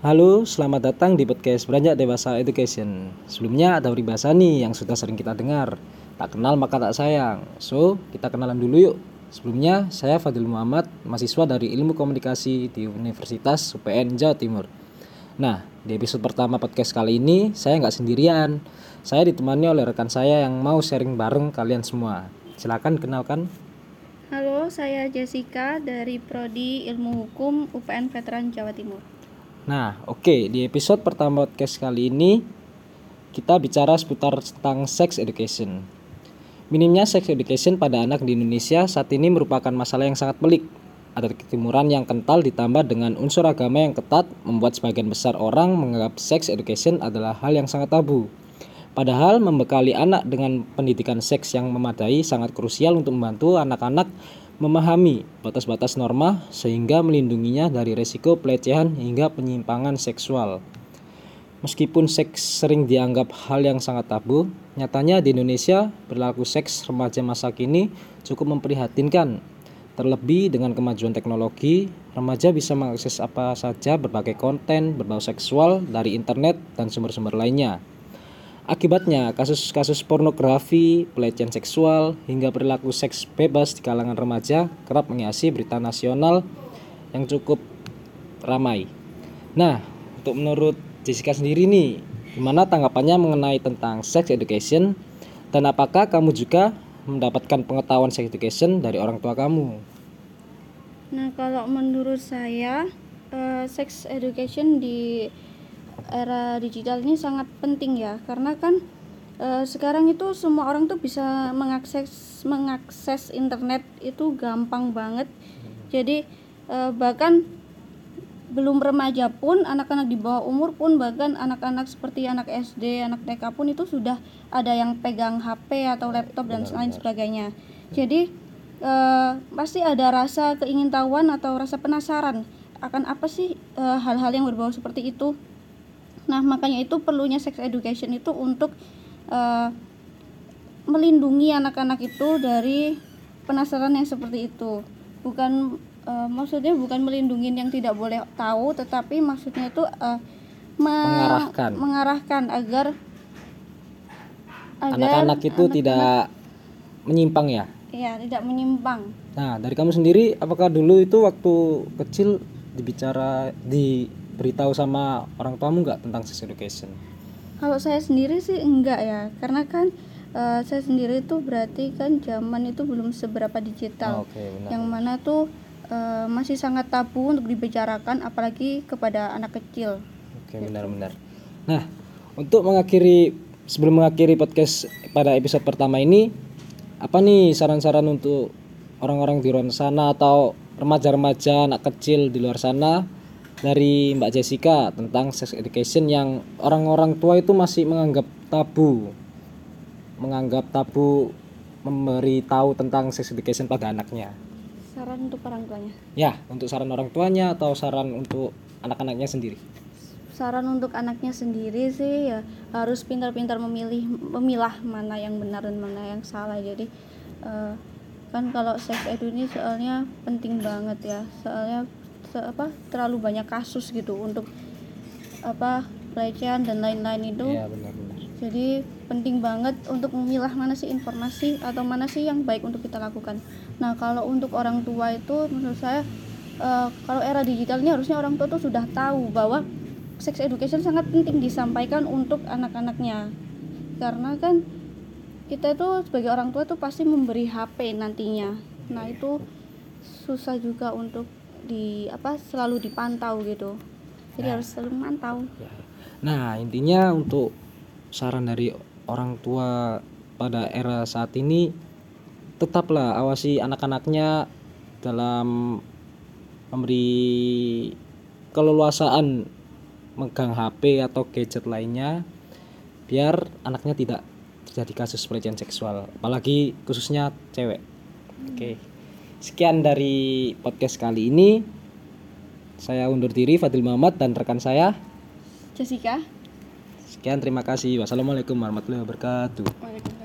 Halo, selamat datang di podcast Beranjak Dewasa Education. Sebelumnya ada peribahasa nih yang sudah sering kita dengar. Tak kenal maka tak sayang. So, kita kenalan dulu yuk. Sebelumnya, saya Fadil Muhammad, mahasiswa dari Ilmu Komunikasi di Universitas UPN Jawa Timur. Nah, di episode pertama podcast kali ini, saya nggak sendirian. Saya ditemani oleh rekan saya yang mau sharing bareng kalian semua. Silakan kenalkan. Halo, saya Jessica dari Prodi Ilmu Hukum UPN Veteran Jawa Timur. Nah, oke, di episode pertama podcast kali ini kita bicara seputar tentang sex education. Minimnya sex education pada anak di Indonesia saat ini merupakan masalah yang sangat pelik. Ada ketimuran yang kental ditambah dengan unsur agama yang ketat membuat sebagian besar orang menganggap sex education adalah hal yang sangat tabu. Padahal membekali anak dengan pendidikan seks yang memadai sangat krusial untuk membantu anak-anak memahami batas-batas norma sehingga melindunginya dari resiko pelecehan hingga penyimpangan seksual. Meskipun seks sering dianggap hal yang sangat tabu, nyatanya di Indonesia perilaku seks remaja masa kini cukup memprihatinkan. Terlebih dengan kemajuan teknologi, remaja bisa mengakses apa saja berbagai konten berbau seksual dari internet dan sumber-sumber lainnya. Akibatnya, kasus-kasus pornografi, pelecehan seksual, hingga perilaku seks bebas di kalangan remaja kerap menghiasi berita nasional yang cukup ramai. Nah, untuk menurut Jessica sendiri nih, gimana tanggapannya mengenai tentang sex education dan apakah kamu juga mendapatkan pengetahuan sex education dari orang tua kamu? Nah, kalau menurut saya, uh, sex education di era digital ini sangat penting ya. Karena kan e, sekarang itu semua orang tuh bisa mengakses mengakses internet itu gampang banget. Jadi e, bahkan belum remaja pun anak-anak di bawah umur pun bahkan anak-anak seperti anak SD anak TK pun itu sudah ada yang pegang HP atau laptop dan lain sebagainya. Jadi e, pasti ada rasa keingintahuan atau rasa penasaran akan apa sih hal-hal yang berbau seperti itu Nah, makanya itu perlunya sex education itu untuk uh, melindungi anak-anak itu dari penasaran yang seperti itu. Bukan uh, maksudnya bukan melindungi yang tidak boleh tahu, tetapi maksudnya itu uh, mengarahkan mengarahkan agar anak-anak itu anak tidak menyimpang ya. Iya, tidak menyimpang. Nah, dari kamu sendiri apakah dulu itu waktu kecil dibicara di beritahu sama orang tuamu nggak tentang sex education? Kalau saya sendiri sih enggak ya, karena kan uh, saya sendiri itu berarti kan zaman itu belum seberapa digital, oh, okay, benar. yang mana tuh uh, masih sangat tabu untuk dibicarakan, apalagi kepada anak kecil. Oke okay, benar-benar. Nah untuk mengakhiri sebelum mengakhiri podcast pada episode pertama ini, apa nih saran-saran untuk orang-orang di luar sana atau remaja-remaja anak kecil di luar sana dari Mbak Jessica tentang sex education yang orang-orang tua itu masih menganggap tabu. Menganggap tabu memberi tahu tentang sex education pada anaknya. Saran untuk orang tuanya? Ya untuk saran orang tuanya atau saran untuk anak-anaknya sendiri? Saran untuk anaknya sendiri sih ya harus pintar-pintar memilih memilah mana yang benar dan mana yang salah. Jadi uh, kan kalau sex edu ini soalnya penting banget ya. Soalnya apa terlalu banyak kasus gitu untuk apa pelecehan dan lain-lain itu. Ya, benar, benar. jadi penting banget untuk memilah mana sih informasi atau mana sih yang baik untuk kita lakukan. Nah kalau untuk orang tua itu menurut saya uh, kalau era digital ini harusnya orang tua tuh sudah tahu bahwa sex education sangat penting disampaikan untuk anak-anaknya. Karena kan kita itu sebagai orang tua tuh pasti memberi HP nantinya. Nah itu susah juga untuk di apa selalu dipantau gitu jadi nah. harus selalu mantau ya. nah intinya untuk saran dari orang tua pada era saat ini tetaplah awasi anak-anaknya dalam memberi keleluasaan megang HP atau gadget lainnya biar anaknya tidak terjadi kasus pelecehan seksual apalagi khususnya cewek oke okay. Sekian dari podcast kali ini. Saya undur diri Fadil Muhammad dan rekan saya Jessica. Sekian terima kasih. Wassalamualaikum warahmatullahi wabarakatuh.